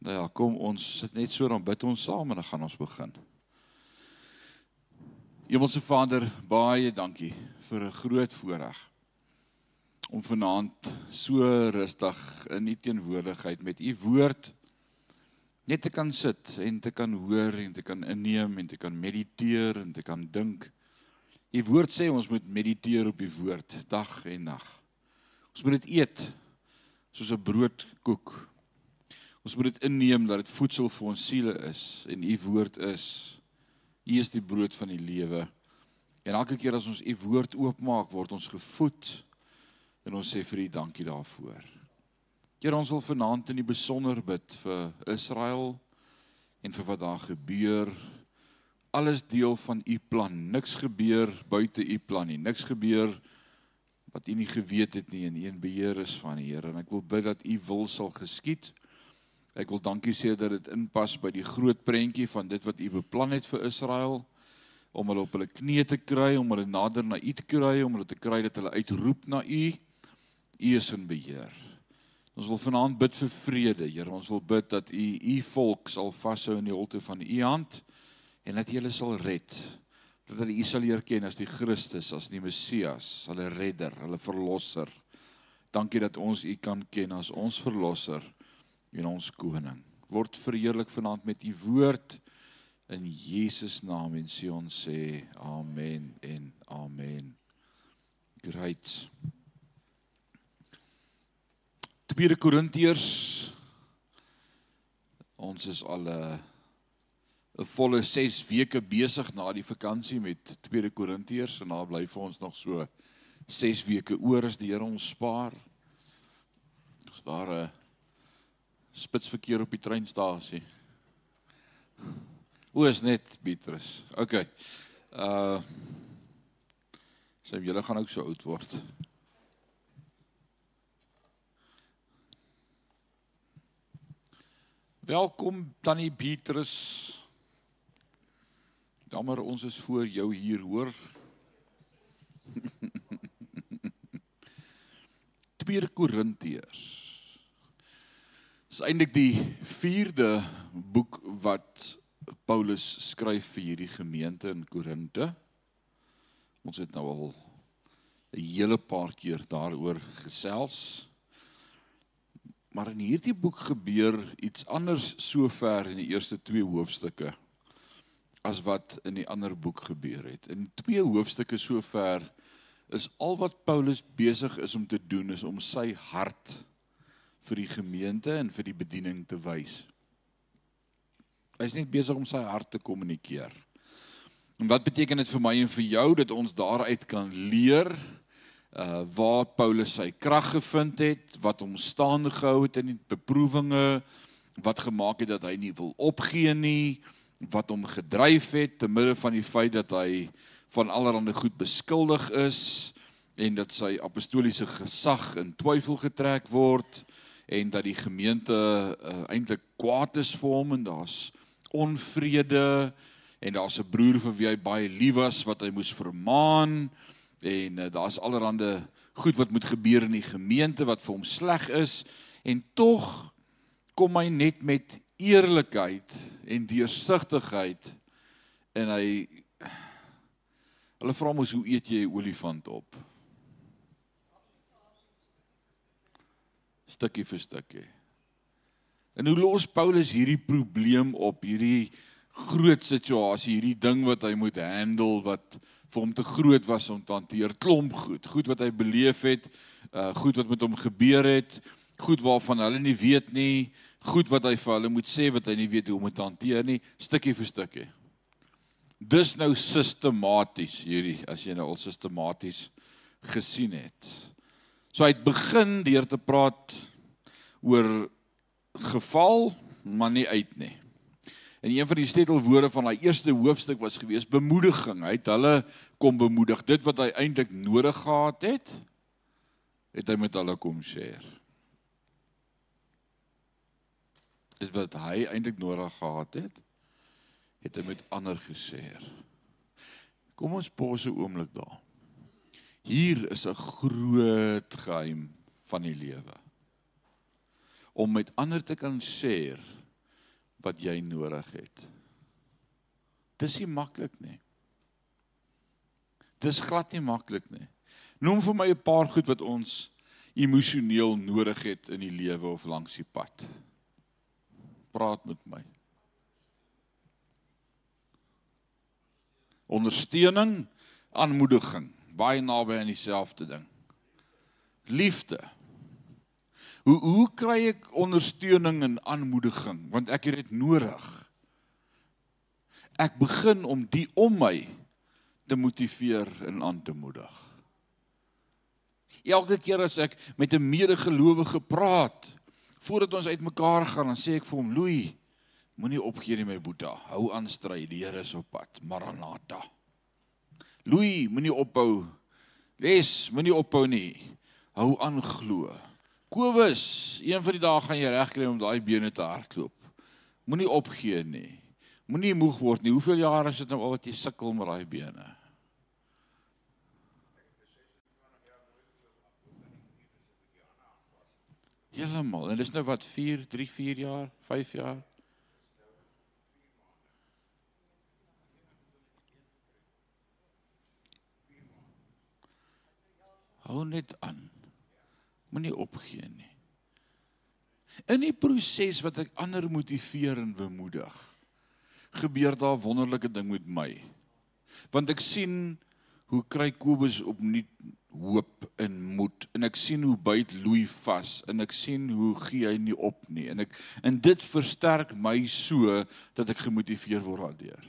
Nou ja, kom ons sit net so dan bid ons saam en dan gaan ons begin. Hemelse Vader, baie dankie vir 'n groot voorreg om vanaand so rustig in u teenwoordigheid met u woord net te kan sit en te kan hoor en te kan inneem en te kan mediteer en te kan dink. U woord sê ons moet mediteer op die woord dag en nag. Ons moet dit eet soos 'n broodkoek Ons moet dit inneem dat dit voedsel vir ons siele is en u woord is. U is die brood van die lewe. En elke keer as ons u woord oopmaak, word ons gevoed en ons sê vir u dankie daarvoor. Here ons wil vanaand in die besonder bid vir Israel en vir wat daar gebeur. Alles deel van u plan. Niks gebeur buite u plan nie. Niks gebeur wat u nie geweet het nie en u in beheer is van die Here. En ek wil bid dat u wil sal geskied. Ek wil dankie sê dat dit inpas by die groot prentjie van dit wat U beplan het vir Israel om hulle op hulle knieë te kry, om hulle nader na U te kry, om hulle te kry dat hulle uitroep na U. U is in beheer. Ons wil vanaand bid vir vrede, Here. Ons wil bid dat U U volk sal vashou in die holte van U hand en dat U hulle sal red. Dat hulle U sal leer ken as die Christus, as die Messias, hulle redder, hulle verlosser. Dankie dat ons U kan ken as ons verlosser en ons koning. Word verheerlik vanaand met u woord in Jesus naam en sê ons sê amen en amen. Great. Tweede Korintiërs ons is al 'n 'n volle 6 weke besig na die vakansie met Tweede Korintiërs en daar bly vir ons nog so 6 weke oor as die Here ons spaar. Is daar 'n spitsverkeer op die treinstasie. O, is net Petrus. OK. Uh Sê so, julle gaan ook so oud word. Welkom tannie Petrus. Jammer ons is voor jou hier hoor. 2 Korintiërs is eintlik die 4de boek wat Paulus skryf vir hierdie gemeente in Korinte. Ons het nou al 'n hele paar keer daaroor gesels. Maar in hierdie boek gebeur iets anders sover in die eerste 2 hoofstukke as wat in die ander boek gebeur het. In twee hoofstukke sover is al wat Paulus besig is om te doen is om sy hart vir die gemeente en vir die bediening te wys. Hy is net besig om sy hart te kommunikeer. En wat beteken dit vir my en vir jou dat ons daaruit kan leer uh waar Paulus sy krag gevind het, wat hom staande gehou het in die beproewinge, wat gemaak het dat hy nie wil opgee nie, wat hom gedryf het te midde van die feit dat hy van allerlei goed beskuldig is en dat sy apostoliese gesag in twyfel getrek word en dat die gemeente uh, eintlik kwaad is vir hom en daar's onvrede en daar's 'n broer vir wie hy baie lief was wat hy moes vermaan en uh, daar's allerhande goed wat moet gebeur in die gemeente wat vir hom sleg is en tog kom hy net met eerlikheid en deursigtigheid en hy hulle vra mos hoe eet jy 'n olifant op stukkie vir stukkie. En hoe los Paulus hierdie probleem op, hierdie groot situasie, hierdie ding wat hy moet handle wat vir hom te groot was om te hanteer, klomp goed, goed wat hy beleef het, uh goed wat met hom gebeur het, goed waarvan hulle nie weet nie, goed wat hy vir hulle moet sê wat hy nie weet hoe om te hanteer nie, stukkie vir stukkie. Dis nou sistematies hierdie as jy nou al sistematies gesien het. So hy het begin deur te praat oor geval, maar nie uit nie. En een van die sleutelwoorde van daai eerste hoofstuk was gewees bemoediging. Hy het hulle kom bemoedig. Dit wat hy eintlik nodig gehad het, het hy met hulle kom share. Dit wat hy eintlik nodig gehad het, het hy met ander geshare. Kom ons pause 'n oomblik daar. Hier is 'n groot geheim van die lewe. Om met ander te kan share wat jy nodig het. Dis nie maklik nie. Dis glad nie maklik nie. Noem vir my 'n paar goed wat ons emosioneel nodig het in die lewe of langs die pad. Praat met my. Ondersteuning, aanmoediging, baie naby aan dieselfde ding. Liefde. Hoe hoe kry ek ondersteuning en aanmoediging want ek het dit nodig. Ek begin om die om my te motiveer en aan te moedig. Elke keer as ek met 'n medegelowige praat, voordat ons uitmekaar gaan, dan sê ek vir hom, "Louis, moenie opgee nie my boeta. Hou aan stry, die Here is op pad. Maranatha." Louis, moenie ophou. Les, moenie ophou nie. Hou aan glo. Kobus, een van die dae gaan jy regkry om daai bene te hardloop. Moenie opgee nie. Moenie moeg word nie. Hoeveel jare is dit nou al wat jy sukkel met daai bene? Heeltemal. En dis nou wat 4, 3, 4 jaar, 5 jaar. Hou net aan. Moenie opgee nie. In die proses wat ek ander motiveer en bemoedig, gebeur daar wonderlike ding met my. Want ek sien hoe kry Kobus opnuut hoop en moed en ek sien hoe byt Louis vas en ek sien hoe gee hy nie op nie en ek en dit versterk my so dat ek gemotiveer word daardeur.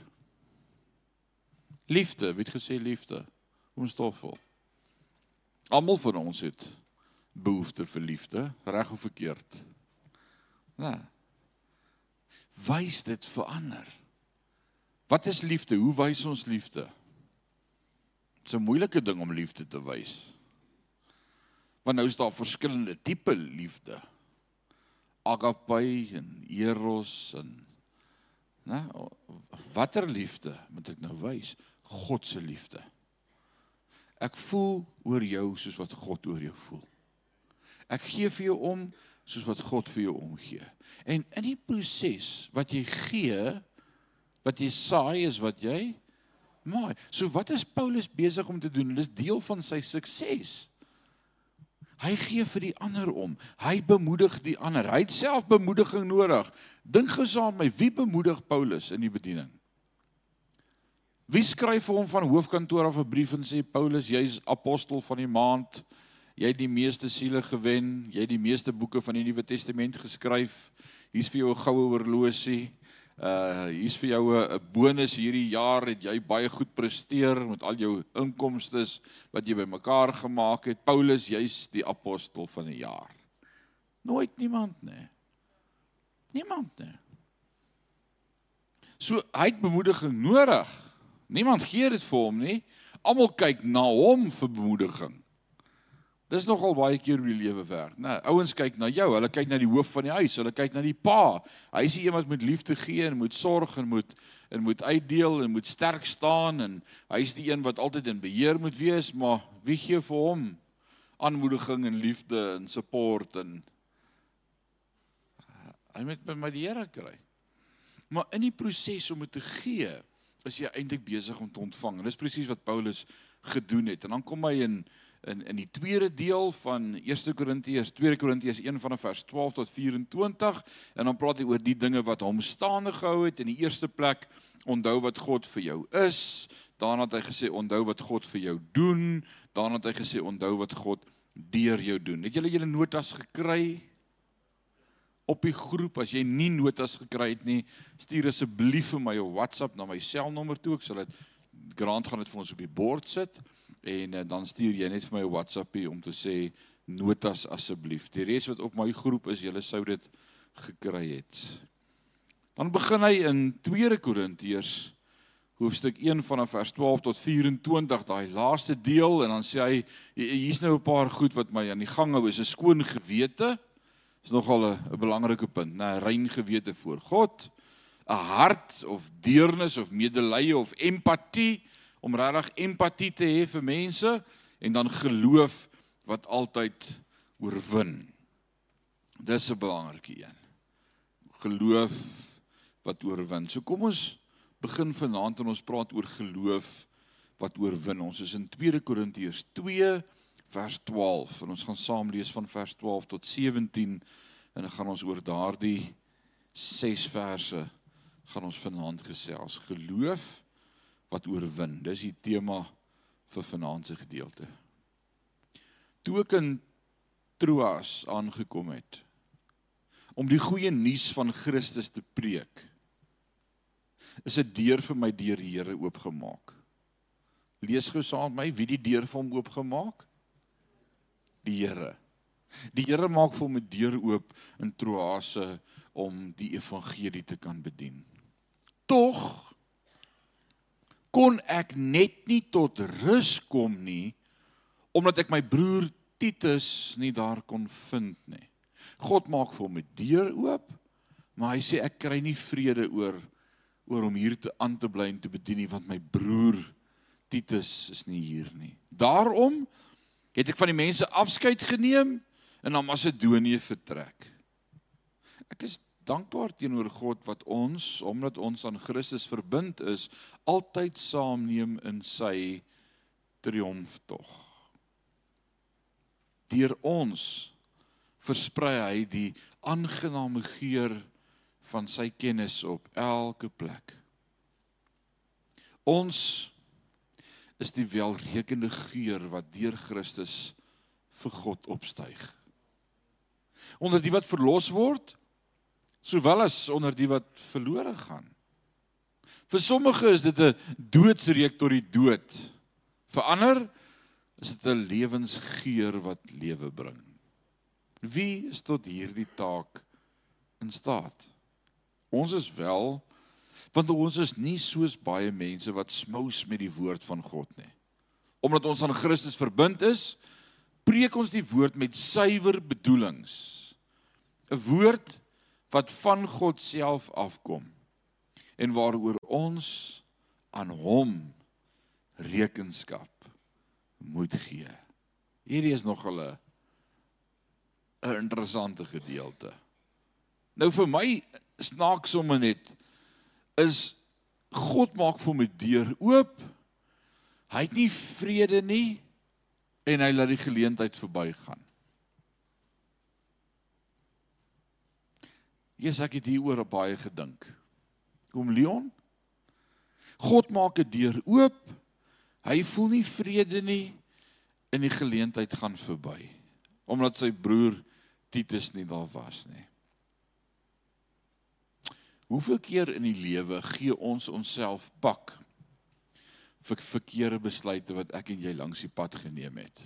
Liefde, wie het gesê liefde? Ons stoffel. Almal van ons het behoefte vir liefde, reg of verkeerd. Nee. Wys dit verander. Wat is liefde? Hoe wys ons liefde? Dit's 'n moeilike ding om liefde te wys. Want nou is daar verskillende tipe liefde. Agape en eros en né? Watter liefde moet ek nou wys? God se liefde. Ek voel oor jou soos wat God oor jou voel. Ek gee vir jou om soos wat God vir jou omgee. En in die proses wat jy gee, wat jy saai is wat jy Mooi. So wat is Paulus besig om te doen? Dis deel van sy sukses. Hy gee vir die ander om. Hy bemoedig die ander. Hy het self bemoediging nodig. Dink gou saam my, wie bemoedig Paulus in die bediening? Wie skryf vir hom van hoofkantoor af 'n brief en sê Paulus, jy's apostel van die maand. Jy het die meeste siele gewen. Jy het die meeste boeke van die Nuwe Testament geskryf. Hier's vir jou 'n goue horlosie uh hier's vir jou 'n bonus hierdie jaar het jy baie goed presteer met al jou inkomste wat jy bymekaar gemaak het. Paulus, jy's die apostel van die jaar. Nooit niemand nê. Niemand nê. So hy het bemoediging nodig. Niemand gee dit vir hom nie. Almal kyk na hom vir bemoediging. Dis nogal baie keer hoe die lewe werk, né? Nee, ouens kyk na jou, hulle kyk na die hoof van die huis, hulle kyk na die pa. Hy is iemand met liefde gee en moet sorg en moet en moet uitdeel en moet sterk staan en hy's die een wat altyd in beheer moet wees, maar wie gee vir hom aanmoediging en liefde en support en hy moet by my die Here kry. Maar in die proses om dit te gee, is jy eintlik besig om te ontvang. En dis presies wat Paulus gedoen het. En dan kom hy in in in die tweede deel van 1 Korintiërs 2 Korintiërs 1 vanaf vers 12 tot 24 en dan praat hy oor die dinge wat hom staande gehou het in die eerste plek onthou wat God vir jou is daarna het hy gesê onthou wat God vir jou doen daarna het hy gesê onthou wat God deur jou doen. Het julle julle notas gekry? Op die groep as jy nie notas gekry het nie stuur asseblief vir my 'n WhatsApp na my selnommer toe ek sal dit grant gaan dit vir ons op die bord sit en uh, dan stuur jy net vir my 'n WhatsAppie om te sê notas asseblief. Die res wat op my groep is, julle sou dit gekry het. Dan begin hy in 2 Korintiërs hoofstuk 1 vanaf vers 12 tot 24, daai laaste deel en dan sê hy hier's nou 'n paar goed wat my aan die gang hou, is 'n skoon gewete. Dis nogal 'n belangrike punt, 'n rein gewete voor God, 'n hart of deernis of medelee of empatie om regtig empatie te hê vir mense en dan geloof wat altyd oorwin. Dis 'n belangrike een. Geloof wat oorwin. So kom ons begin vanaand en ons praat oor geloof wat oorwin. Ons is in 2 Korintiërs 2 vers 12 en ons gaan saam lees van vers 12 tot 17 en dan gaan ons oor daardie 6 verse gaan ons vanaand gesels. Geloof wat oorwin. Dis die tema vir vanaand se gedeelte. Toe ek in Troas aangekom het om die goeie nuus van Christus te preek, is 'n deur vir my deur die Here oopgemaak. Lees gou saam met my wie die deur vir hom oopgemaak? Die Here. Die Here maak vir hom 'n deur oop in Troase om die evangelie te kan bedien. Tog kon ek net nie tot rus kom nie omdat ek my broer Titus nie daar kon vind nie. God maak vir hom 'n deur oop, maar hy sê ek kry nie vrede oor oor om hier te aan te bly en te bedien nie want my broer Titus is nie hier nie. Daarom het ek van die mense afskeid geneem en na Macedonië vertrek. Ek is dankbaar teenoor God wat ons omdat ons aan Christus verbind is, altyd saamneem in sy triomftog. Deur ons versprei hy die aangename geur van sy kennis op elke plek. Ons is die welrekende geur wat deur Christus vir God opstyg. Onder die wat verlos word, sowel as onder die wat verlore gaan. Vir sommige is dit 'n doodsreek tot die dood. Vir ander is dit 'n lewensgeur wat lewe bring. Wie is tot hierdie taak in staat? Ons is wel want ons is nie soos baie mense wat smous met die woord van God nie. Omdat ons aan Christus verbind is, preek ons die woord met suiwer bedoelings. 'n Woord wat van God self afkom en waaroor ons aan hom rekenskap moet gee. Hierdie is nog 'n 'n interessante gedeelte. Nou vir my snaaks sommer net is God maak vir my deur oop. Hy het nie vrede nie en hy laat die geleentheid verbygaan. Jesus ek het hieroor baie gedink. Kom Leon. God maak 'n deur oop. Hy voel nie vrede nie en die geleentheid gaan verby omdat sy broer Titus nie daar was nie. Hoeveel keer in die lewe gee ons onsself pak vir verkeerde besluite wat ek en jy langs die pad geneem het?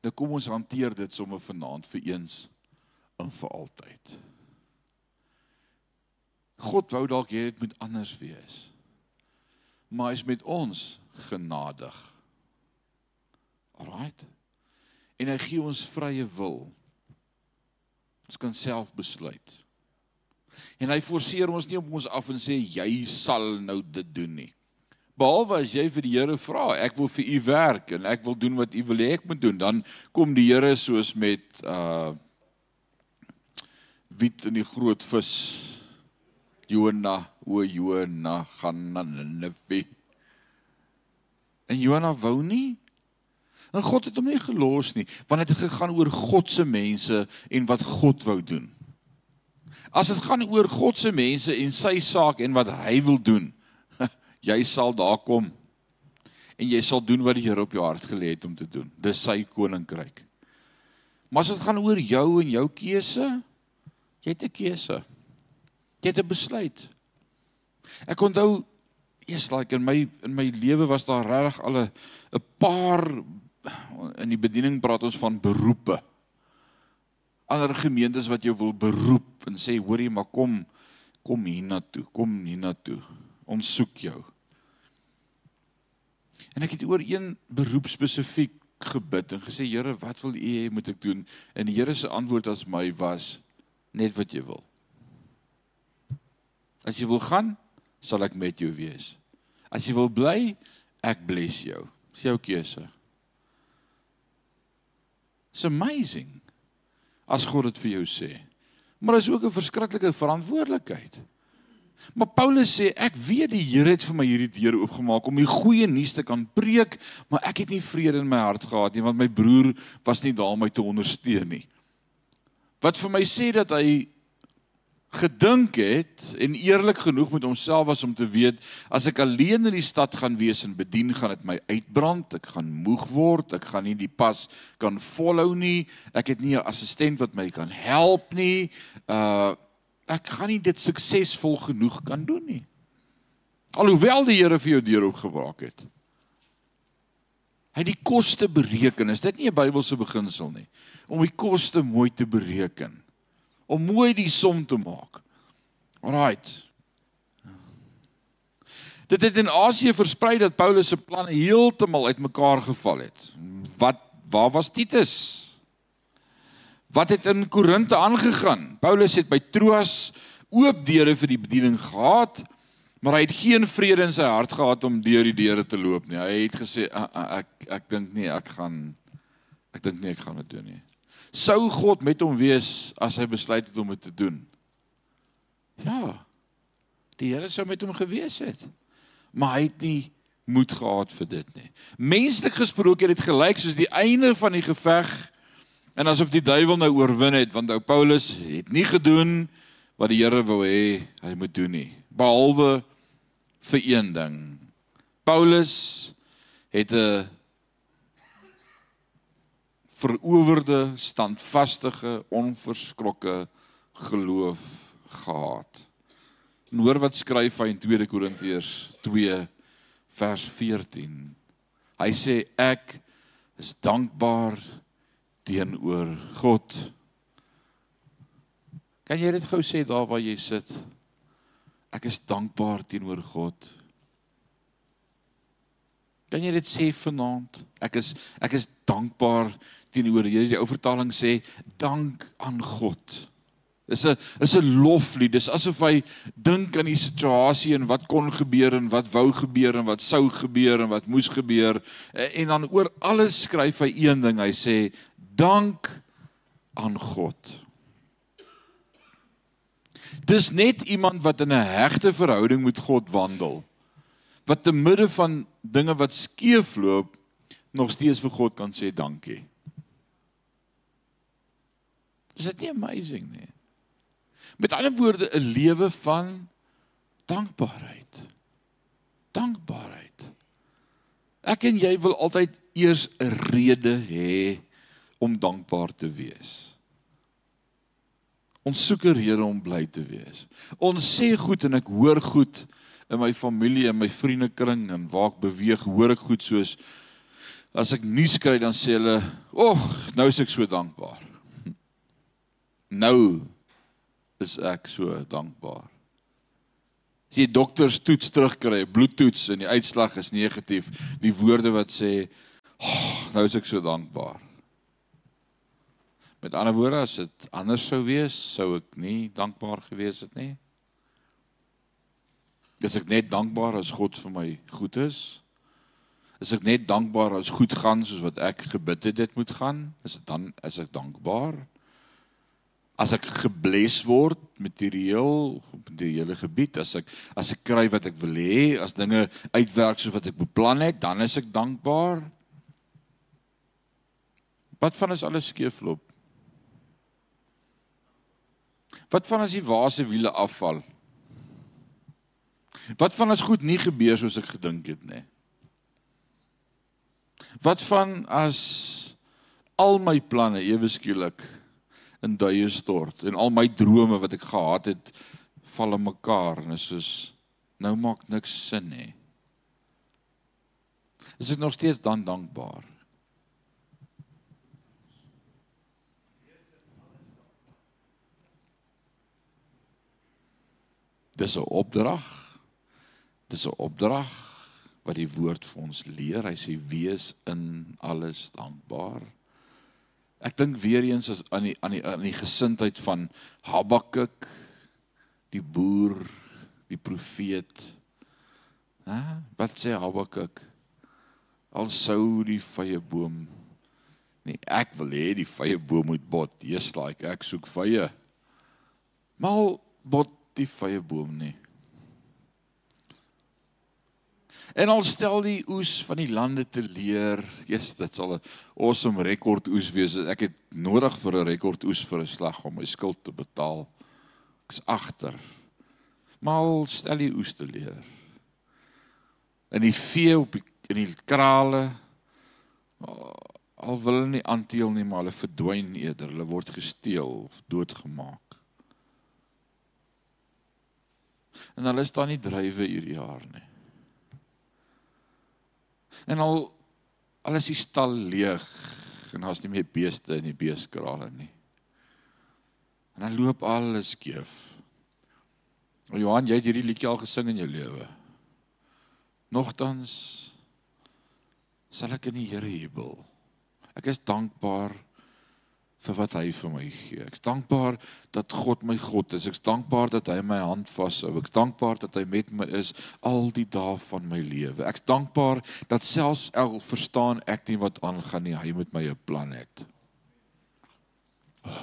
Nou kom ons hanteer dit sommer vanaand vir eens en vir altyd. God wou dalk hê dit moet anders wees. Maar hy is met ons genadig. Alraight. En hy gee ons vrye wil. Ons kan self besluit. En hy forceer ons nie op ons af en sê jy sal nou dit doen nie. Behalwe as jy vir die Here vra, ek wil vir u werk en ek wil doen wat u wil hê ek moet doen, dan kom die Here soos met uh wit in die groot vis. Jona, o Jona, gaan na Nineve. En Jona wou nie. En God het hom nie gelos nie, want dit het gegaan oor God se mense en wat God wou doen. As dit gaan oor God se mense en sy saak en wat hy wil doen, jy sal daar kom en jy sal doen wat die Here op jou hart gelê het om te doen. Dis sy koninkryk. Maar as dit gaan oor jou en jou keuse, jy het 'n keuse. Jy het 'n besluit. Ek onthou eers like in my in my lewe was daar regtig al 'n paar in die bediening praat ons van beroepe. Ander gemeentes wat jou wil beroep en sê hoorie maar kom kom hiernatoe, kom hiernatoe ons soek jou. En ek het oor een beroep spesifiek gebid en gesê Here, wat wil U hê moet ek doen? En die Here se antwoord aan my was net wat jy wil. As jy wil gaan, sal ek met jou wees. As jy wil bly, ek bless jou. Dis jou keuse. It's amazing. as God dit vir jou sê. Maar dit is ook 'n verskriklike verantwoordelikheid. Maar Paulus sê ek weet die Here het vir my hierdie deur oopgemaak om die goeie nuus te kan preek, maar ek het nie vrede in my hart gehad nie want my broer was nie daar om my te ondersteun nie. Wat vir my sê dat hy gedink het en eerlik genoeg met homself was om te weet as ek alleen in die stad gaan wees en bedien gaan dit my uitbrand ek gaan moeg word ek gaan nie die pas kan volhou nie ek het nie 'n assistent wat my kan help nie uh ek gaan nie dit suksesvol genoeg kan doen nie alhoewel die Here vir jou deur opgebreek het hy die koste bereken is dit nie 'n Bybelse beginsel nie om die koste mooi te bereken om mooi die som te maak. Alraight. Dit het in Asië versprei dat Paulus se planne heeltemal uitmekaar geval het. Wat waar was Titus? Wat het in Korinte aangegaan? Paulus het by Troas oop deure vir die bediening gehad, maar hy het geen vrede in sy hart gehad om deur die deure te loop nie. Hy het gesê ah, ah, ek, ek dink nie ek gaan ek dink nie ek gaan dit doen nie sou God met hom wees as hy besluit het om dit te doen? Ja. Die Here sou met hom gewees het. Maar hy het nie moed gehad vir dit nie. Menslik gesproke het dit gelyk soos die einde van die geveg en asof die duiwel nou oorwin het want ou Paulus het nie gedoen wat die Here wou hê hy moet doen nie behalwe vir een ding. Paulus het 'n verowerde, standvastige, onverskrokke geloof gehad. En hoor wat skryf hy in 2 Korintiërs 2 vers 14. Hy sê ek is dankbaar teenoor God. Kan jy dit gou sê daar waar jy sit? Ek is dankbaar teenoor God. Kan jy dit sê vanaand? Ek is ek is dankbaar teenoor Here. Die ou vertaling sê dank aan God. Dis 'n is 'n loflied. Dis asof hy dink aan die situasie en wat kon gebeur en wat wou gebeur en wat sou gebeur en wat moes gebeur en dan oor alles skryf hy een ding. Hy sê dank aan God. Dis net iemand wat in 'n hegte verhouding met God wandel. Wat te midde van dinge wat skeefloop nog steeds vir God kan sê dankie. Is dit nie amazing nie? Met ander woorde 'n lewe van dankbaarheid. Dankbaarheid. Ek en jy wil altyd eers 'n rede hê om dankbaar te wees. Ons soek 'n rede om bly te wees. Ons sê goed en ek hoor goed in my familie en my vriendekring en waar ek beweeg, hoor ek goed soos as ek nuus kry dan sê hulle, "Ag, nou is ek so dankbaar." Nou is ek so dankbaar. As jy dokters toets terugkry, bloedtoets en die uitslag is negatief, die woorde wat sê, oh, "Nou is ek so dankbaar." Met ander woorde, as dit anders sou wees, sou ek nie dankbaar gewees het nie. Is ek net dankbaar as God vir my goed is? Is ek net dankbaar as goed gaan soos wat ek gebid het dit moet gaan? Is dit dan is ek dankbaar? as ek gebless word materieel op die hele gebied as ek as ek kry wat ek wil hê as dinge uitwerk soos wat ek beplan het dan is ek dankbaar wat van as alles skeefloop wat van as die wase wiele afval wat van as goed nie gebeur soos ek gedink het nê wat van as al my planne ewe skielik in duie stort en al my drome wat ek gehad het val in mekaar en is soos nou maak niks sin nie. Is ek nog steeds dan dankbaar? Dis 'n opdrag. Dis 'n opdrag wat die woord vir ons leer. Hy sê wees in alles dankbaar. Ek dink weer eens as aan die aan die aan die gesindheid van Habakuk, die boer, die profeet. Hæ? Wat sê Habakuk? Al sou die vrye boom Nee, ek wil hê die vye boom moet bot. Jy's like ek soek vye. Maar bot die vye boom nie. En al stel die oes van die lande te leer, yes, dit sal 'n awesome rekord oes wees. Ek het nodig vir 'n rekord oes vir 'n slag om my skuld te betaal. Ek's agter. Maar al stel die oes te leer. En die vee op die in die krale al wil hulle nie aanteel nie, maar hulle verdwyn eerder. Hulle word gesteel doodgemaak. En hulle staan nie drywe hierdie jaar nie. En al al is stal leeg en daar's nie meer beeste in die beeskrale nie. En dan loop alles skeef. Johan, jy het hierdie liedjie al gesing in jou lewe. Nogtans sal ek in die Here jubel. Ek is dankbaar vir wat hy vir my gee. Ek's dankbaar dat God my God is. Ek's dankbaar dat hy my hand vashou. Ek's dankbaar dat hy met my is al die dae van my lewe. Ek's dankbaar dat selfs al verstaan ek nie wat aangaan nie, hy met my 'n plan het.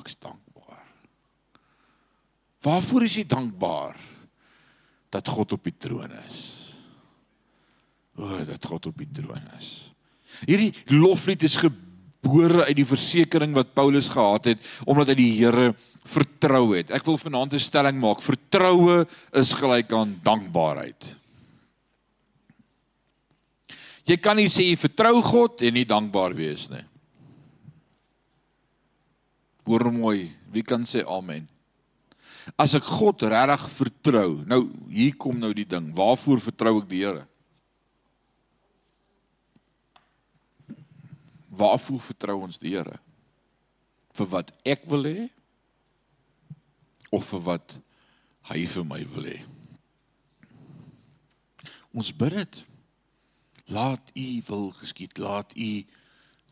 Ek's dankbaar. Waarvoor is jy dankbaar? Dat God op die troon is. O, dat God op die troon is. Hierdie loflied is gebeur gebore uit die versekering wat Paulus gehad het omdat hy die Here vertrou het. Ek wil vanaand 'n stelling maak. Vertroue is gelyk aan dankbaarheid. Jy kan nie sê jy vertrou God en nie dankbaar wees nie. Hoor mooi, wie kan sê amen? As ek God regtig vertrou, nou hier kom nou die ding, waarvoor vertrou ek die Here? Waarvoor vertrou ons die Here? Vir wat ek wil hê of vir wat hy vir my wil hê? Ons bid dit. Laat U wil geskied, laat U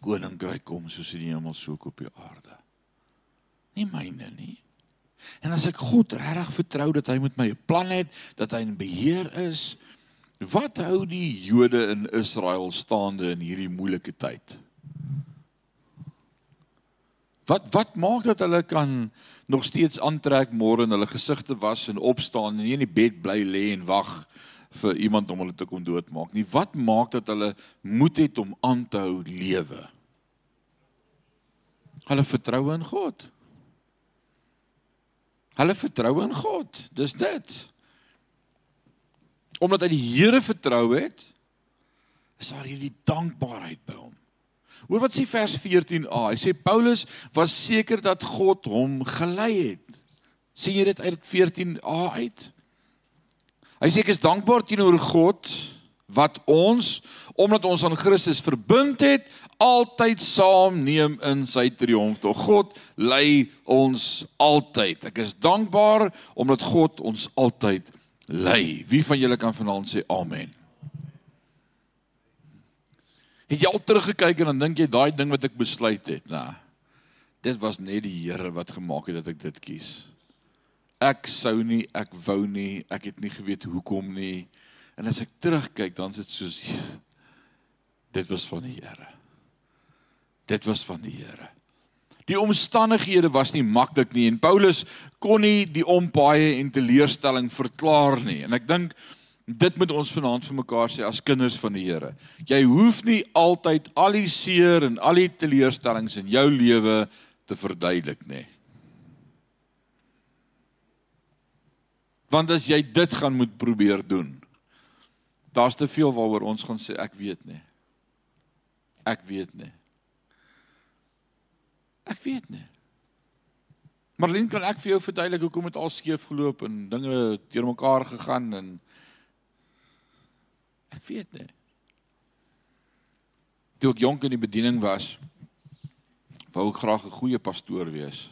koninkryk kom soos in die hemel so op die aarde. Nie myne nie. En as ek God regtig vertrou dat hy met my 'n plan het, dat hy in beheer is, wat hou die Jode in Israel staande in hierdie moeilike tyd? Wat wat maak dat hulle kan nog steeds aantrek môre en hulle gesigte was en opstaan en nie in die bed bly lê en wag vir iemand om hulle te kom doodmaak nie. Wat maak dat hulle moed het om aan te hou lewe? Hulle vertrou in God. Hulle vertrou in God. Dis dit. Omdat hy die Here vertrou het, is daar hierdie dankbaarheid by hom. Hoor wat sê vers 14a. Hy sê Paulus was seker dat God hom gelei het. sien jy dit uit 14a uit? Hy sê ek is dankbaar teenoor God wat ons omdat ons aan Christus verbind het altyd saam neem in sy triomf. Tog God lei ons altyd. Ek is dankbaar omdat God ons altyd lei. Wie van julle kan vanaand sê amen? Het jy al teruggekyk en dan dink jy daai ding wat ek besluit het, nou. Dit was net die Here wat gemaak het dat ek dit kies. Ek sou nie, ek wou nie, ek het nie geweet hoekom nie. En as ek terugkyk, dan is dit soos dit was van die Here. Dit was van die Here. Die omstandighede was nie maklik nie en Paulus kon nie die ompaaie en teleurstelling verklaar nie. En ek dink Dit moet ons vanaand vir mekaar sê as kinders van die Here. Jy hoef nie altyd al die seer en al die teleurstellings in jou lewe te verduidelik nie. Want as jy dit gaan moet probeer doen, daar's te veel waaroor ons gaan sê ek weet nie. Ek weet nie. Ek weet nie. Marlene, kan ek vir jou verduidelik hoekom dit al skeef geloop en dinge teenoor gegaan en Ek weet nie. Toe ek jonk in die bediening was, wou ek graag 'n goeie pastoor wees.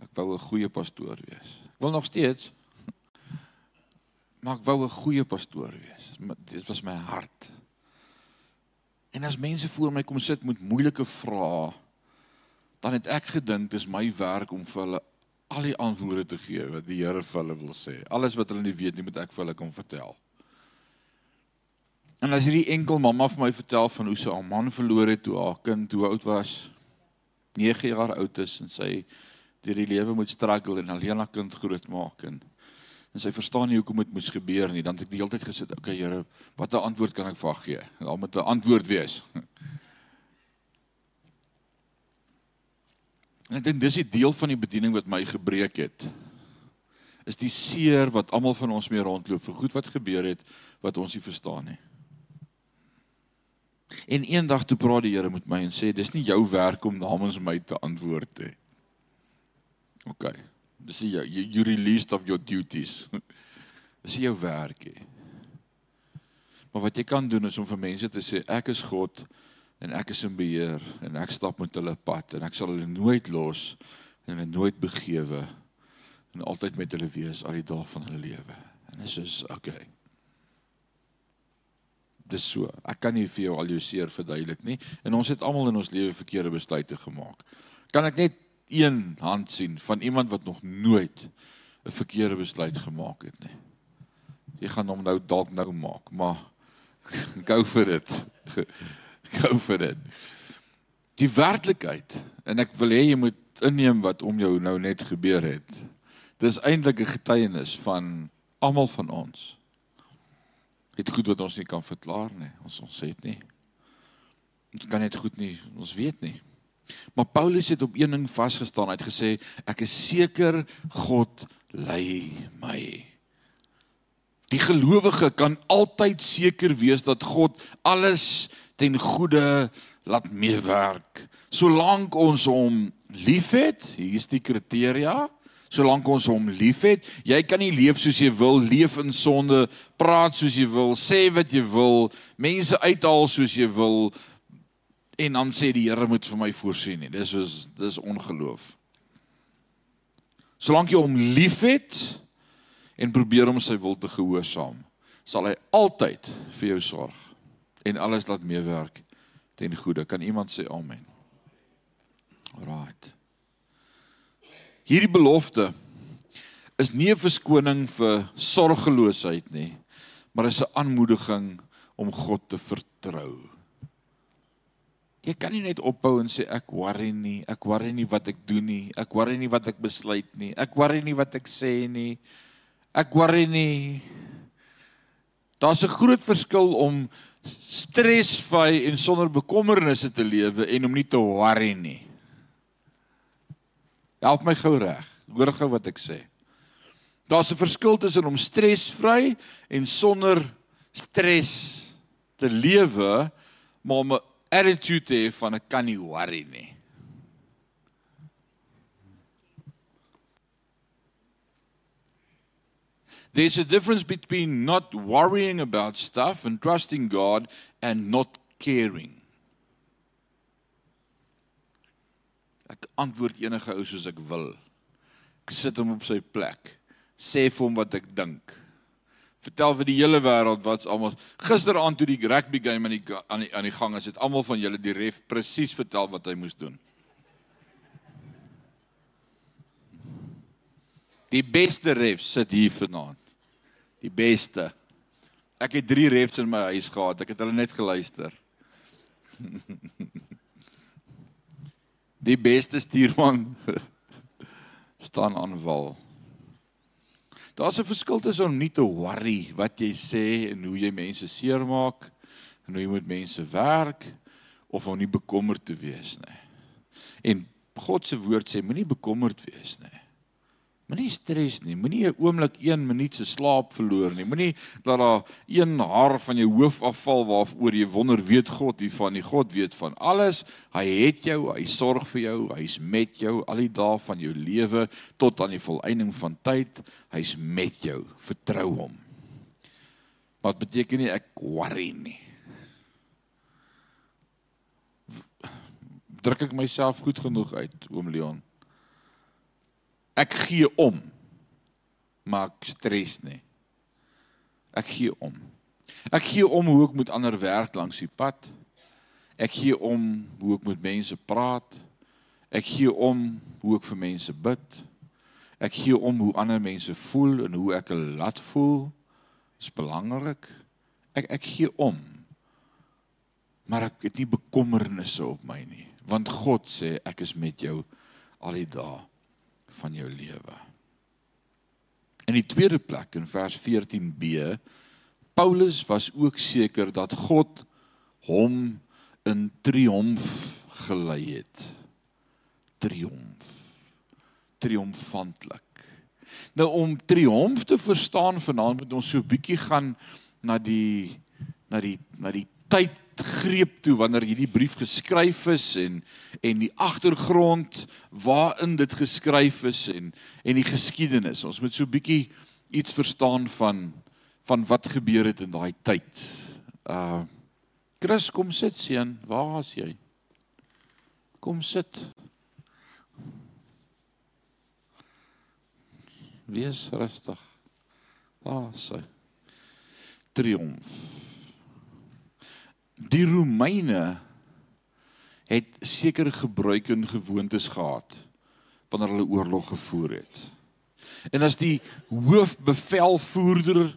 Ek wou 'n goeie pastoor wees. Ek wil nog steeds maar ek wou 'n goeie pastoor wees. Dit was my hart. En as mense voor my kom sit met moeilike vrae, dan het ek gedink dis my werk om vir hulle al die antwoorde te gee wat die Here vir hulle wil sê. Alles wat hulle nie weet nie, moet ek vir hulle kom vertel. En as hierdie enkel mamma vir my vertel van hoe sy haar man verloor het toe haar kind toe oud was, 9 jaar oud is en sy deur die lewe moet struggle en alleen haar kind grootmaak en en sy verstaan nie hoekom dit moes gebeur nie, dan het ek die hele tyd gesit, okay Here, watter antwoord kan ek vir haar gee? Daar moet 'n antwoord wees. En ek dink dis die deel van die bediening wat my gebreek het. Is die seer wat almal van ons mee rondloop vir goed wat gebeur het wat ons nie verstaan nie. En eendag toe praat die Here met my en sê dis nie jou werk om namens my te antwoord nie. OK. Dis jy you, you released of your duties. Dis jou werk hè. Maar wat jy kan doen is om vir mense te sê ek is God en ek is in beheer en ek stap met hulle pad en ek sal hulle nooit los en hulle nooit begewe en altyd met hulle wees al die dae van hulle lewe. En dit is okay. Dis so. Ek kan nie vir jou al jou seer verduidelik nie en ons het almal in ons lewe verkeerde besluite gemaak. Kan ek net een hand sien van iemand wat nog nooit 'n verkeerde besluit gemaak het nie. Jy gaan hom nou dalk nou maak, maar go for it gou vir dit. Die werklikheid en ek wil hê jy moet inneem wat om jou nou net gebeur het. Dis eintlik 'n getuienis van almal van ons. Dit goed wat ons nie kan verklaar nie. Ons ons dit nie. Ons kan net goed nie, ons weet nie. Maar Paulus het op een ding vasgestaan. Hy het gesê ek is seker God lei my. Die gelowige kan altyd seker wees dat God alles ten goeie laat meewerk. Solank ons hom liefhet, hier is die kriteria. Solank ons hom liefhet, jy kan nie leef soos jy wil, leef in sonde, praat soos jy wil, sê wat jy wil, mense uithaal soos jy wil en dan sê die Here moet vir my voorsien nie. Dis is dis ongeloof. Solank jy hom liefhet en probeer om sy wil te gehoorsaam, sal hy altyd vir jou sorg en alles laat meewerk ten goeie. Kan iemand sê amen? Alraight. Hierdie belofte is nie 'n verskoning vir sorgeloosheid nie, maar is 'n aanmoediging om God te vertrou. Jy kan nie net ophou en sê ek worry nie, ek worry nie wat ek doen nie, ek worry nie wat ek besluit nie, ek worry nie wat ek sê nie. Ek worry nie. Daar's 'n groot verskil om stresvry en sonder bekommernisse te lewe en om nie te worry nie. Help my gou reg. Hoor gou wat ek sê. Daar's 'n verskil tussen om stresvry en sonder stres te lewe, maar om 'n attitude te hê van ek kan nie worry nie. There's a difference between not worrying about stuff and trusting God and not caring. Ek antwoord enige ou soos ek wil. Ek sit hom op sy plek. Sê vir hom wat ek dink. Vertel vir die hele wêreld wat's almal gisteraand toe die rugby game aan die aan die aan die gang is, het almal van julle die ref presies vertel wat hy moes doen. Die beste ref sit hier vanaand die beste. Ek het 3 refs in my huis gehad. Ek het hulle net geluister. Die beste stuurman staan aan wal. Daar's 'n verskil tussen om nie te worry wat jy sê en hoe jy mense seermaak en hoe jy met mense werk of om nie bekommerd te wees nie. En God se woord sê moenie bekommerd wees nie. Moenie stres nie. Moenie 'n oomblik 1 minuut se slaap verloor nie. Moenie dat daar een haar van jou hoof afval waaroor jy wonder weet God hiervan. Die God weet van alles. Hy het jou, hy sorg vir jou, hy's met jou al die dae van jou lewe tot aan die volëinding van tyd. Hy's met jou. Vertrou hom. Wat beteken nie ek worry nie. Druk ek myself goed genoeg uit, oom Leon? Ek gee om. Maar ek stres nie. Ek gee om. Ek gee om hoe ek met ander werk langs die pad. Ek gee om hoe ek met mense praat. Ek gee om hoe ek vir mense bid. Ek gee om hoe ander mense voel en hoe ek hulle laat voel. Dit is belangrik. Ek ek gee om. maar ek het nie bekommernisse op my nie, want God sê ek is met jou al die dae van jou lewe. In die tweede plek in vers 14b Paulus was ook seker dat God hom in triomf gelei het. Triomf. Triomfantlik. Nou om triomf te verstaan vanaand moet ons so 'n bietjie gaan na die na die na die tyd greep toe wanneer hierdie brief geskryf is en en die agtergrond waarin dit geskryf is en en die geskiedenis. Ons moet so bietjie iets verstaan van van wat gebeur het in daai tyd. Uh Chris kom sit seun, waar is jy? Kom sit. Wees rustig. Daar sy. Triomf. Die Romeine het sekere gebruike en gewoontes gehad wanneer hulle oorlog gevoer het. En as die hoofbevelvoerder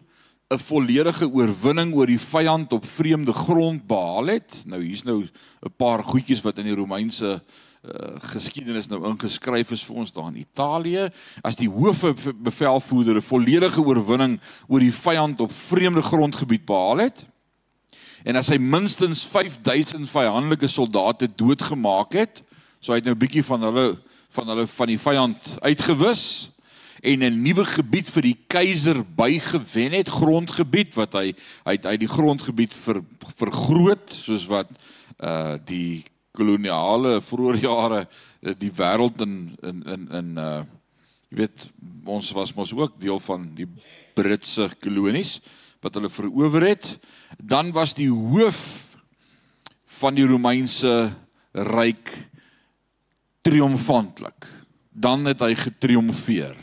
'n volledige oorwinning oor die vyand op vreemde grond behaal het, nou hier's nou 'n paar goedjies wat in die Romeinse uh, geskiedenis nou ingeskryf is vir ons daar in Italië, as die hoofbevelvoerder 'n volledige oorwinning oor die vyand op vreemde grondgebied behaal het, En as hy minstens 5000 vyandelike soldate doodgemaak het, so hy het nou 'n bietjie van hulle van hulle van die vyand uitgewis en 'n nuwe gebied vir die keiser bygewen het, grondgebied wat hy hy het uit die grondgebied ver, vergroot soos wat uh die koloniale vroeë jare uh, die wêreld in in in in uh jy weet ons was mos ook deel van die Britse kolonies wat hulle verower het, dan was die hoof van die Romeinse ryk triomfantlik. Dan het hy getriomfeer.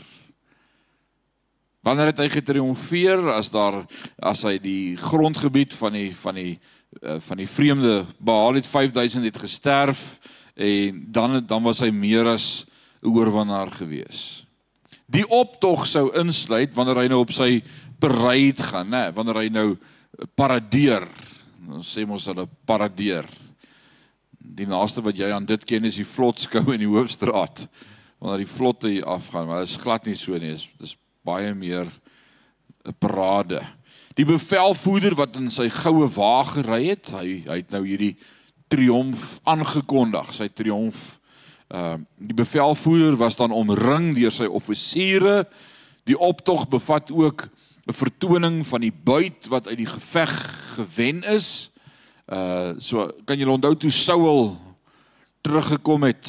Wanneer het hy getriomfeer as daar as hy die grondgebied van die van die uh, van die vreemde behaal het 5000 het gesterf en dan dan was hy meer as 'n oorwinnaar gewees. Die optog sou insluit wanneer hy nou op sy bereid gaan, né? Wanneer hy nou paradeer. Ons sê mos 'n paradeer. Die naaste wat jy aan dit ken is die vlotskou in die hoofstraat. Wanneer die vlotte hier afgaan, maar dit is glad nie so nie. Dit is, is baie meer 'n parade. Die bevelvoerder wat in sy goue wa gery het, hy hy het nou hierdie triomf aangekondig, sy triomf. Ehm uh, die bevelvoerder was dan omring deur sy offisiere. Die optog bevat ook 'n vertoning van die buit wat uit die geveg gewen is. Uh so kan julle onthou toe Saul teruggekom het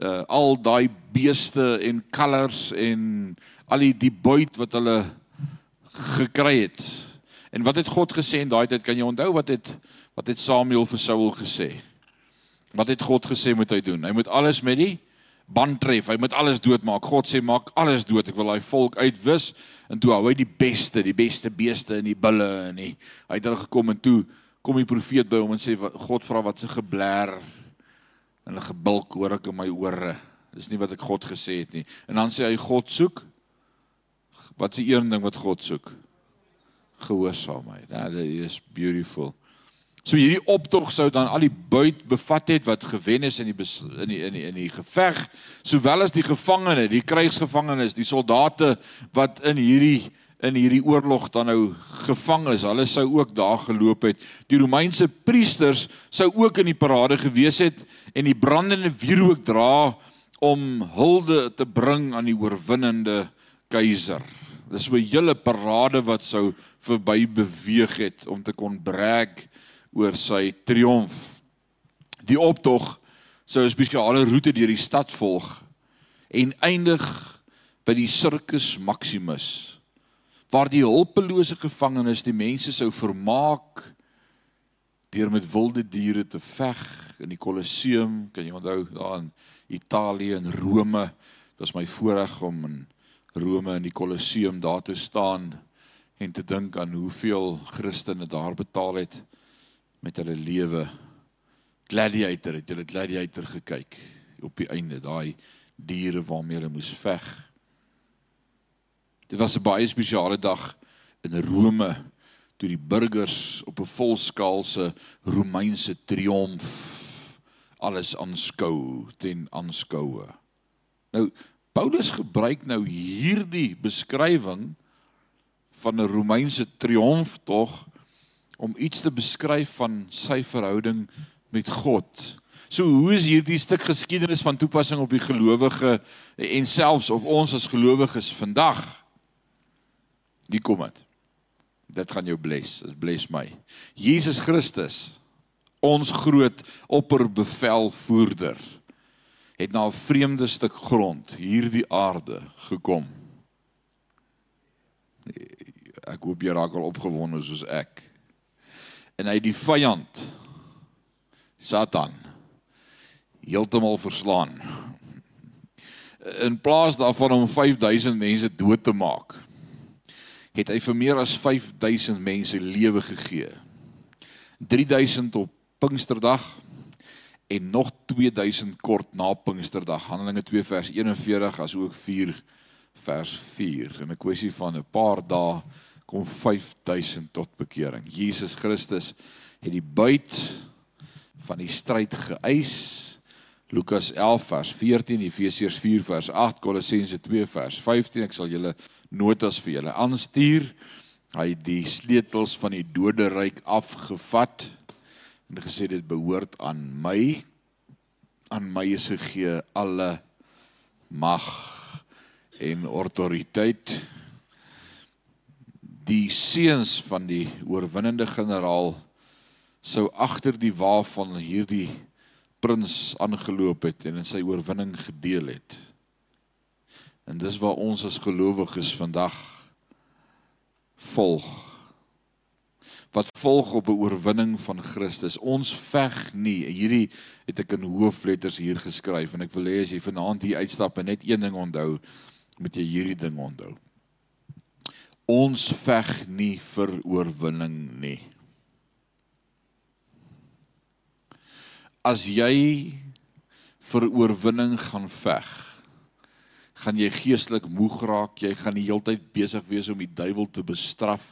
uh al daai beeste en kalvers en al die die buit wat hulle gekry het. En wat het God gesê in daai tyd? Kan jy onthou wat het wat het Samuel vir Saul gesê? Wat het God gesê moet hy doen? Hy moet alles met die band tref. Hy moet alles doodmaak. God sê maak alles dood. Ek wil daai volk uitwis en toe hou hy die beste, die beste beeste en die bulle en die hy het hulle gekom en toe kom die profeet by hom en sê God vra wat se geblær en hulle gebulk hoor ek in my ore. Dis nie wat ek God gesê het nie. En dan sê hy God soek wat se een ding wat God soek? Gehoorsaamheid. Ja, dit is beautiful. So hierdie optog sou dan al die buit bevat het wat gewen is in die in die in die, in die geveg, sowel as die gevangene, die krygsgevangenes, die soldate wat in hierdie in hierdie oorlog dan nou gevang is. Hulle sou ook daar geloop het. Die Romeinse priesters sou ook in die parade gewees het en die brandende wierook dra om hulde te bring aan die oorwinnende keiser. Dis 'n hele parade wat sou verby beweeg het om te kon brag oor sy triomf. Die optog sou 'n spesiale roete deur die stad volg en eindig by die Circus Maximus waar die hulpelose gevangenes die mense sou vermaak deur met wilde diere te veg in die Kolosseum kan jy onthou daar in Italië en Rome? Dit was my voorreg om in Rome in die Kolosseum daar te staan en te dink aan hoeveel Christene daar betaal het met hulle lewe. Gladiator het hulle gladiator gekyk op die einde, daai diere waarmee hulle moes veg. Dit was 'n baie spesiale dag in Rome toe die burgers op 'n volskaalse Romeinse triomf alles aanskou ten aanskoue. Nou Paulus gebruik nou hierdie beskrywing van 'n Romeinse triomf tog om iets te beskryf van sy verhouding met God. So hoe is hierdie stuk geskiedenis van toepassing op die gelowige en selfs op ons as gelowiges vandag? Hier kom dit. Dit gaan jou bless. Dit bless my. Jesus Christus, ons groot opperbevelvoerder, het na 'n vreemde stuk grond hierdie aarde gekom. Ek hoop jy raak al opgewonde soos ek. En hy die vyand Satan heeltemal verslaan. In plaas daarvan om 5000 mense dood te maak, het hy vir meer as 5000 mense lewe gegee. 3000 op Pinksterdag en nog 2000 kort na Pinksterdag. Handelinge 2 vers 41 as ook 4 vers 4. In 'n kwessie van 'n paar dae kom 5000 tot bekering. Jesus Christus het die buit van die stryd geëis. Lukas 11 vers 14, Efesiërs 4 vers 8, Kolossense 2 vers 15. Ek sal julle notas vir julle aanstuur. Hy het die sleutels van die doderyk afgevat en gesê dit behoort aan my. Aan my is gegee alle mag en autoriteit. Die seuns van die oorwinnende generaal sou agter die wa van hierdie prins aangeloop het en in sy oorwinning gedeel het. En dis waar ons as gelowiges vandag volg. Wat volg op 'n oorwinning van Christus. Ons veg nie. Hierdie het ek in hoofletters hier geskryf en ek wil hê as jy vanaand hier uitstap en net een ding onthou, moet jy hierdie ding onthou. Ons veg nie vir oorwinning nie. As jy vir oorwinning gaan veg, gaan jy geestelik moeg raak, jy gaan die hele tyd besig wees om die duiwel te bestraf.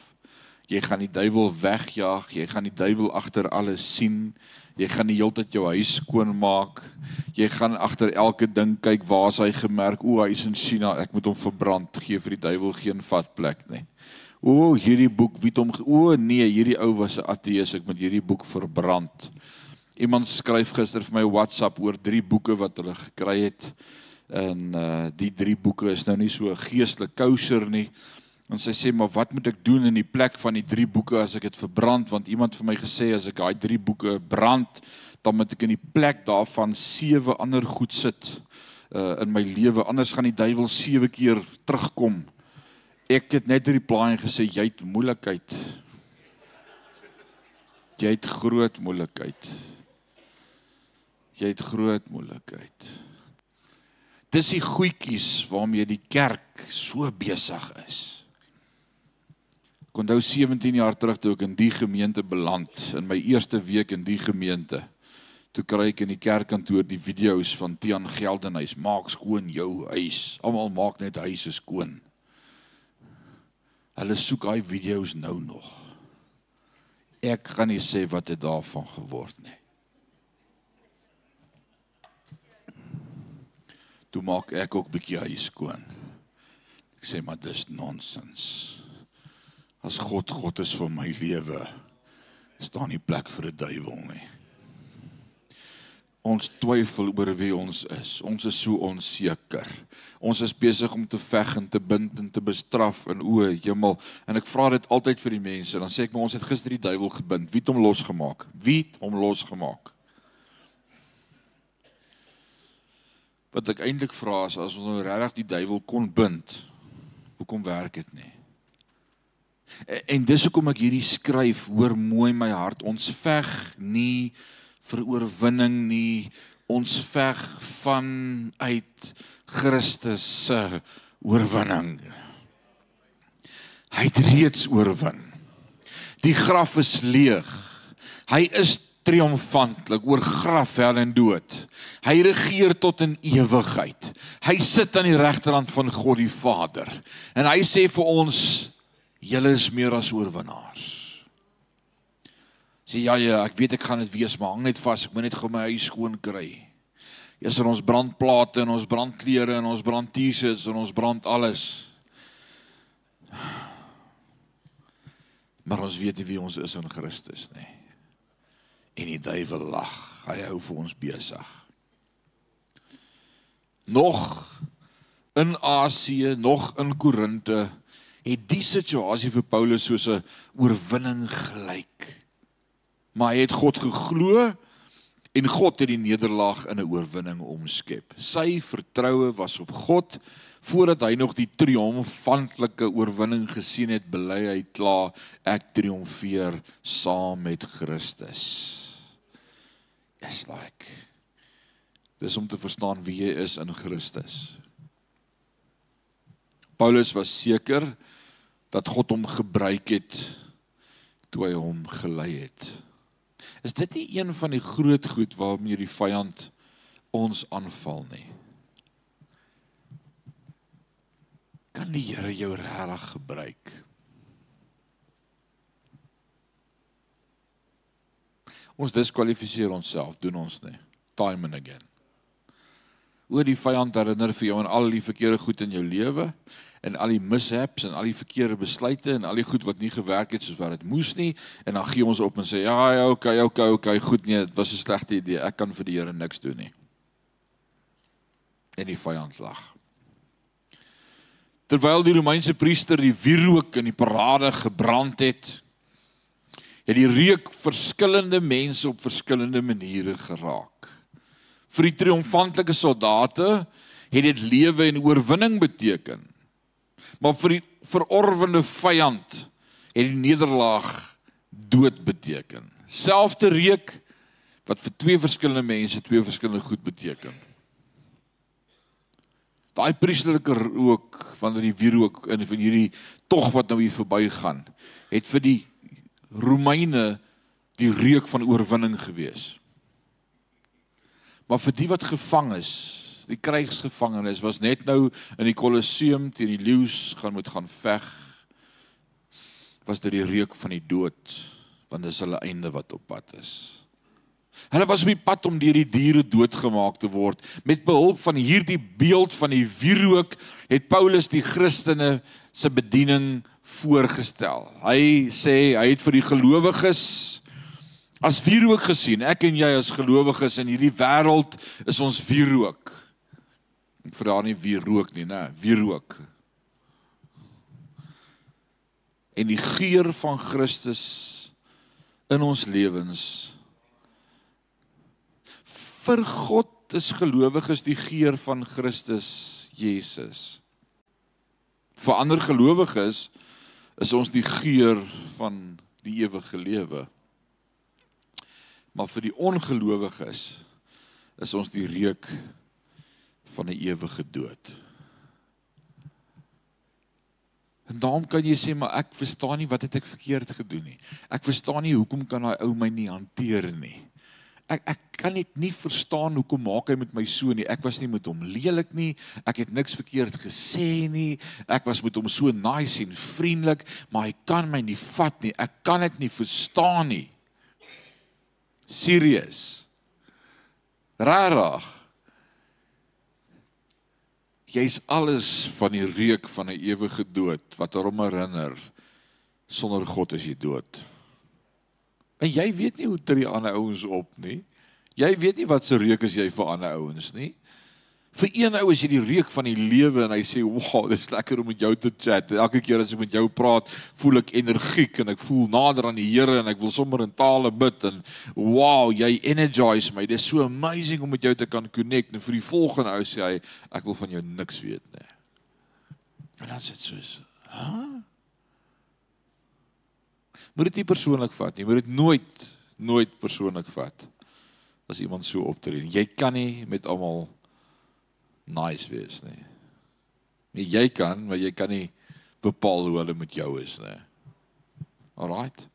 Jy gaan die duiwel wegjaag, jy gaan die duiwel agter alles sien. Jy gaan die hele tyd jou huis skoon maak. Jy gaan agter elke ding kyk waar hy gemerk, o, hy is in China, ek moet hom verbrand, gee vir die duiwel geen vatplek nie. O, hierdie boek, wie het hom o nee, hierdie ou was 'n ateës, ek moet hierdie boek verbrand. Iemand skryf gister vir my WhatsApp oor drie boeke wat hulle gekry het en uh die drie boeke is nou nie so geestelik kouser nie. En sy sê maar wat moet ek doen in die plek van die drie boeke as ek dit verbrand want iemand vir my gesê as ek daai drie boeke brand dan moet ek in die plek daarvan sewe ander goed sit uh in my lewe anders gaan die duiwel sewe keer terugkom. Ek het net deur die plaas gesê jy het moeilikheid. Jy het groot moeilikheid. Jy het groot moeilikheid. Dis die goedjies waarmee die kerk so besig is. Ek onthou 17 jaar terug toe ek in die gemeente beland, in my eerste week in die gemeente. Toe kry ek in die kerkkantoor die video's van Tian Geldenhuys, maak skoon jou huis. Almal maak net huise skoon. Hulle soek daai video's nou nog. Ek gaan nie sê wat dit daarvan geword nie. toe maak ek ook bietjie huis skoon. Ek sê maar dis nonsens. As God God is vir my lewe, staan nie plek vir 'n duiwel nie. Ons twyfel oor wie ons is. Ons is so onseker. Ons is besig om te veg en te bind en te bestraf in o, hemel. En ek vra dit altyd vir die mense. Dan sê ek maar ons het gister die duiwel gebind. Wie het hom losgemaak? Wie het hom losgemaak? wat ek eintlik vra is as ons nou regtig die duiwel kon bind, hoekom werk dit nie? En, en dis hoekom ek hierdie skryf, hoor mooi my hart, ons veg nie vir oorwinning nie, ons veg vanuit Christus se oorwinning. Hy het reeds oorwin. Die graf is leeg. Hy is triomfantlik oor graf, hel en dood. Hy regeer tot in ewigheid. Hy sit aan die regterhand van God die Vader. En hy sê vir ons julle is meer as oorwinnaars. Sê ja ja, ek weet ek gaan dit wees, maar hang net vas, ek moet net gou my huis skoon kry. Eers er ons brandplate en ons brandklere en ons brand T-shirts en ons brand alles. Maar ons weet nie wie ons is in Christus nie. En die duiwel lag. Hy hou vir ons besig. Nog in Asië, nog in Korinte, het die situasie vir Paulus soos 'n oorwinning gelyk. Maar hy het God geglo en God het die nederlaag in 'n oorwinning omskep. Sy vertroue was op God voordat hy nog die triomfantelike oorwinning gesien het, bely hy klaar ek triomfeer saam met Christus. Is like Dis om te verstaan wie jy is in Christus. Paulus was seker dat God hom gebruik het toe hy hom gelei het. Is dit nie een van die groot goed waarmee die vyand ons aanval nie? kan die Here jou regtig gebruik. Ons diskwalifiseer onsself, doen ons nie. Time and again. Oor die vyand herinner vir jou aan al die verkeerde goed in jou lewe en al die mishaps en al die verkeerde besluite en al die goed wat nie gewerk het soos wat dit moes nie en dan gee ons op en sê ja, ja, okay, okay, okay, goed nee, dit was 'n slegte idee. Ek kan vir die Here niks doen nie. En die vyand lag. Terwyl die Romeinse priester die wierook in die parade gebrand het, het die reuk verskillende mense op verskillende maniere geraak. Vir die triomfantelike soldate het dit lewe en oorwinning beteken. Maar vir die verorwende vyand het die nederlaag dood beteken. Selfde reuk wat vir twee verskillende mense twee verskillende goed beteken. Daai priesterlike rook wanneer die wierook in van hierdie tog wat nou hier verbygaan, het vir die Romeine die reuk van oorwinning gewees. Maar vir die wat gevang is, die krygsgevangenes was net nou in die Kolosseum teen die leeu's gaan moet gaan veg. Was dit die reuk van die dood, want dis hulle einde wat op pad is. Hulle was op die pad om deur die diere doodgemaak te word. Met behulp van hierdie beeld van die wierook het Paulus die Christene se bediening voorgestel. Hy sê hy het vir die gelowiges as wierook gesien. Ek en jy as gelowiges in hierdie wêreld is ons wierook. Ek vra nie wierook nie, né? Wierook. En die geur van Christus in ons lewens vir God is gelowiges die geur van Christus Jesus. Vir ander gelowiges is ons die geur van die ewige lewe. Maar vir die ongelowiges is ons die reuk van 'n ewige dood. En daarom kan jy sê maar ek verstaan nie wat het ek verkeerd gedoen nie. Ek verstaan nie hoekom kan daai ou my nie hanteer nie ek ek kan net nie verstaan hoekom maak hy met my so nie. Ek was nie met hom lelik nie. Ek het niks verkeerd gesê nie. Ek was met hom so nice en vriendelik, maar hy kan my nie vat nie. Ek kan dit nie verstaan nie. Serius. Rarig. Jy's alles van die reuk van 'n ewige dood wat hom herinner sonder God is jy dood. En jy weet nie hoe tree ander ouens op nie. Jy weet nie wat se reuk is jy vir ander ouens nie. Vir een ou is jy die reuk van die lewe en hy sê, "Wow, dit is lekker om met jou te chat. Elke keer as ek met jou praat, voel ek energiek en ek voel nader aan die Here en ek wil sommer in tale bid en wow, jy energize my. Dit is so amazing om met jou te kan connect." En vir die volgende ou sê hy, "Ek wil van jou niks weet nie." En dan sê soos, "Ha?" Moet dit nie persoonlik vat nie. Moet dit nooit nooit persoonlik vat as iemand so optree. Jy kan nie met almal nice wees nie. Nee, jy kan, maar jy kan nie bepaal hoe hulle met jou is nie. Alraight.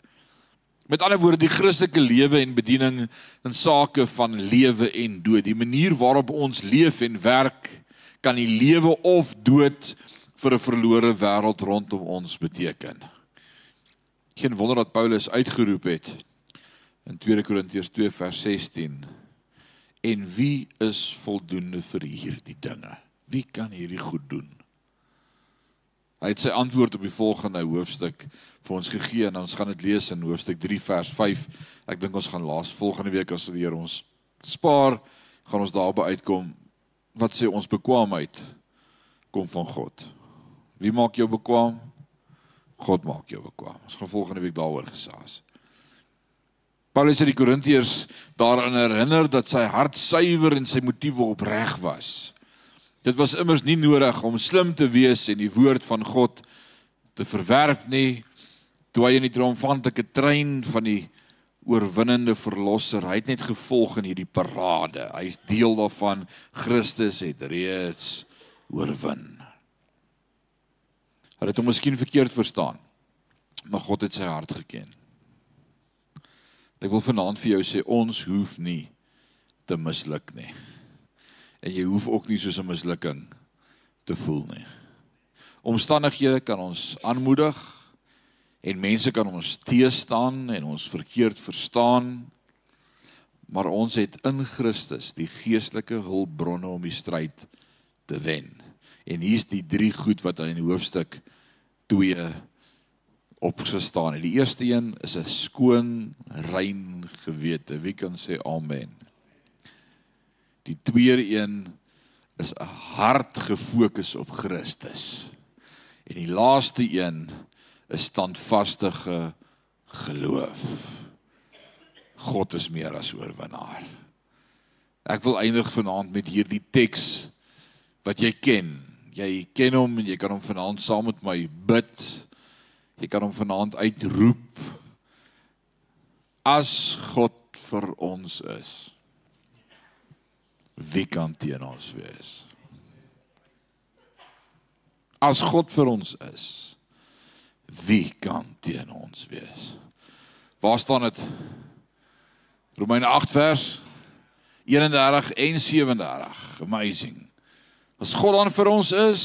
Met ander woorde, die Christelike lewe en bediening in sake van lewe en dood, die manier waarop ons leef en werk, kan die lewe of dood vir 'n verlore wêreld rondom ons beteken. Geen wonder dat Paulus uitgeroep het In 2 Korintiërs 2 vers 16. En wie is voldoende vir hierdie dinge? Wie kan hierdie goed doen? Hy het sy antwoord op die volgende hoofstuk vir ons gegee en ons gaan dit lees in hoofstuk 3 vers 5. Ek dink ons gaan laas volgende week as die Here ons spaar, gaan ons daarby uitkom wat sê ons bekwaamheid kom van God. Wie maak jou bekwam? God maak jou bekwam. Ons gaan volgende week daaroor gesels. Paulus het die Korintiërs daaraan herinner dat sy hart suiwer en sy motiewe opreg was. Dit was immers nie nodig om slim te wees en die woord van God te verwerp nie. Toe hy in die triomfantelike trein van die oorwinnende verlosser, hy het net gevolg in hierdie parade. Hy's deel daarvan. Christus het reeds oorwin. Hulle het hom miskien verkeerd verstaan. Maar God het sy hart geken. Ek wil vanaand vir jou sê ons hoef nie te misluk nie. En jy hoef ook nie soos 'n mislukking te voel nie. Omstandighede kan ons aanmoedig en mense kan ons teëstaan en ons verkeerd verstaan. Maar ons het in Christus die geestelike hulpbronne om die stryd te wen. En hier's die drie goed wat in hoofstuk 2 opgestaan het. Die eerste een is 'n skoon, rein gewete. Wie kan sê amen? Die tweede een is 'n hart gefokus op Christus. En die laaste een is standvastige geloof. God is meer as oorwinnaar. Ek wil eindig vanaand met hierdie teks wat jy ken. Jy ken hom en jy kan hom vanaand saam met my bid. Jy kan hom vanaand uitroep. As God vir ons is, wie kan teen ons wees? As God vir ons is, wie kan teen ons wees? Waar staan dit? Romeine 8 vers 31 en 37. Amazing. As God dan vir ons is,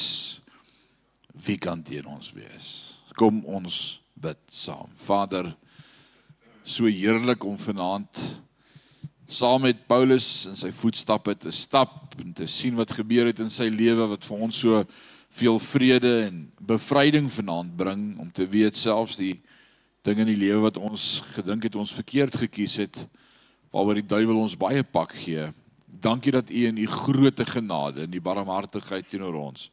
wie kan teen ons wees? Kom ons bid saam. Vader, so heerlik om vanaand saam met Paulus in sy voetstappe te stap en te sien wat gebeur het in sy lewe wat vir ons so veel vrede en bevryding vanaand bring om te weet selfs die dinge in die lewe wat ons gedink het ons verkeerd gekies het waaroor die duiwel ons baie pak gee. Dankie dat U in U groote genade en die barmhartigheid teenoor ons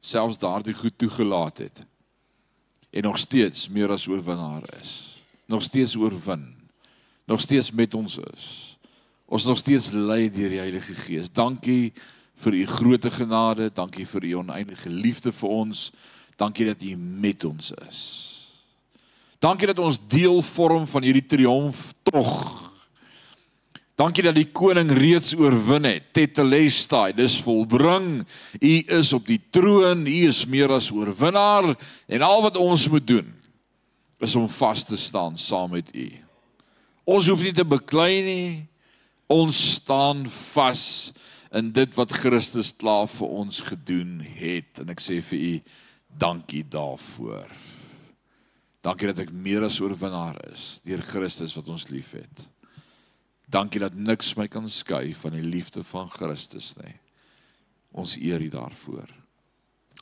selfs daardie goed toegelaat het en nog steeds meer as oorwinnaar is. Nog steeds oorwin. Nog steeds met ons is. Ons nog steeds lei deur die Heilige Gees. Dankie vir u groote genade, dankie vir u oneindige liefde vir ons. Dankie dat u met ons is. Dankie dat ons deel vorm van hierdie triomf tog Dankie dat die koning reeds oorwin het. Tetelestai, dis volbring. U is op die troon. U is meer as oorwinnaar en al wat ons moet doen is om vas te staan saam met u. Ons hoef nie te beklei nie. Ons staan vas in dit wat Christus klaar vir ons gedoen het en ek sê vir u dankie daarvoor. Dankie dat ek meer as oorwinnaar is deur Christus wat ons liefhet. Dankie dat niks my kan skei van die liefde van Christus nie. Ons eer U daarvoor.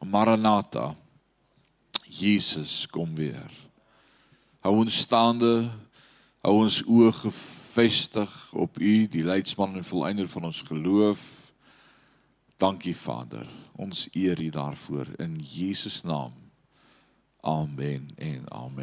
Maranatha. Jesus kom weer. Hou ons staande. Hou ons oë gefestig op U, die leidsman en volëinder van ons geloof. Dankie Vader. Ons eer U daarvoor in Jesus naam. Amen en amen.